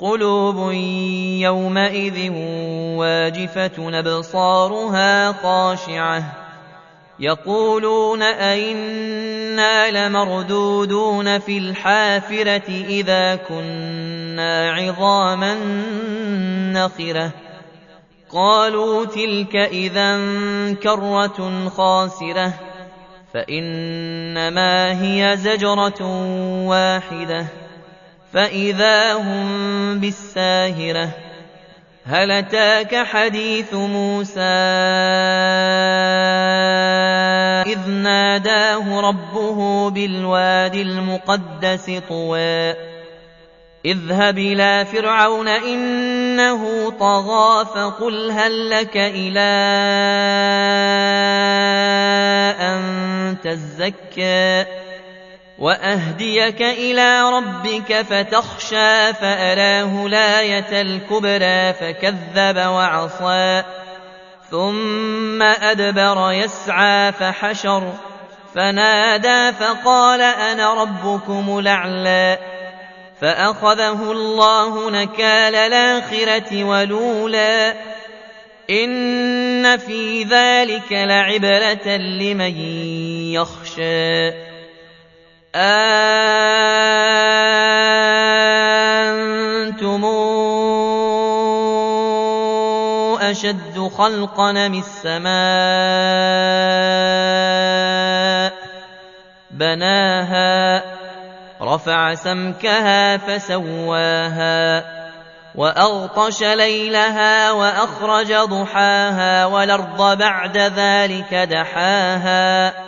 قلوب يومئذ واجفة أبصارها خاشعة. يقولون أئنا لمردودون في الحافرة إذا كنا عظاما نخرة. قالوا تلك إذا كرة خاسرة. فإنما هي زجرة واحدة. فإذا هم بالساهرة. هل أتاك حديث موسى؟ إذ ناداه ربه بالواد المقدس طوى. اذهب إلى فرعون إنه طغى فقل هل لك إلى أن تزكى؟ وأهديك إلى ربك فتخشى فأراه الآية الكبرى فكذب وعصى ثم أدبر يسعى فحشر فنادى فقال أنا ربكم الأعلى فأخذه الله نكال الآخرة ولولا إن في ذلك لعبرة لمن يخشى أَأَنتُمْ أَشَدُّ خَلْقًا أَمِ السَّمَاءُ بَنَاهَا رَفَعَ سَمْكَهَا فَسَوَّاهَا وَأَغْطَشَ لَيْلَهَا وَأَخْرَجَ ضُحَاهَا وَالْأَرْضَ بَعْدَ ذَلِكَ دَحَاهَا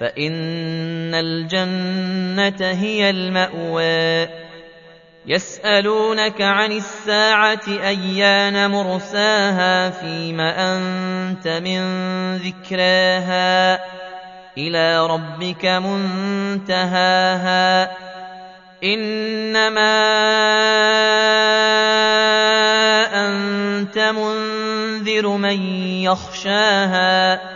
فإن الجنة هي المأوى. يسألونك عن الساعة أيان مرساها فيم أنت من ذكراها؟ إلى ربك منتهاها. إنما أنت منذر من يخشاها.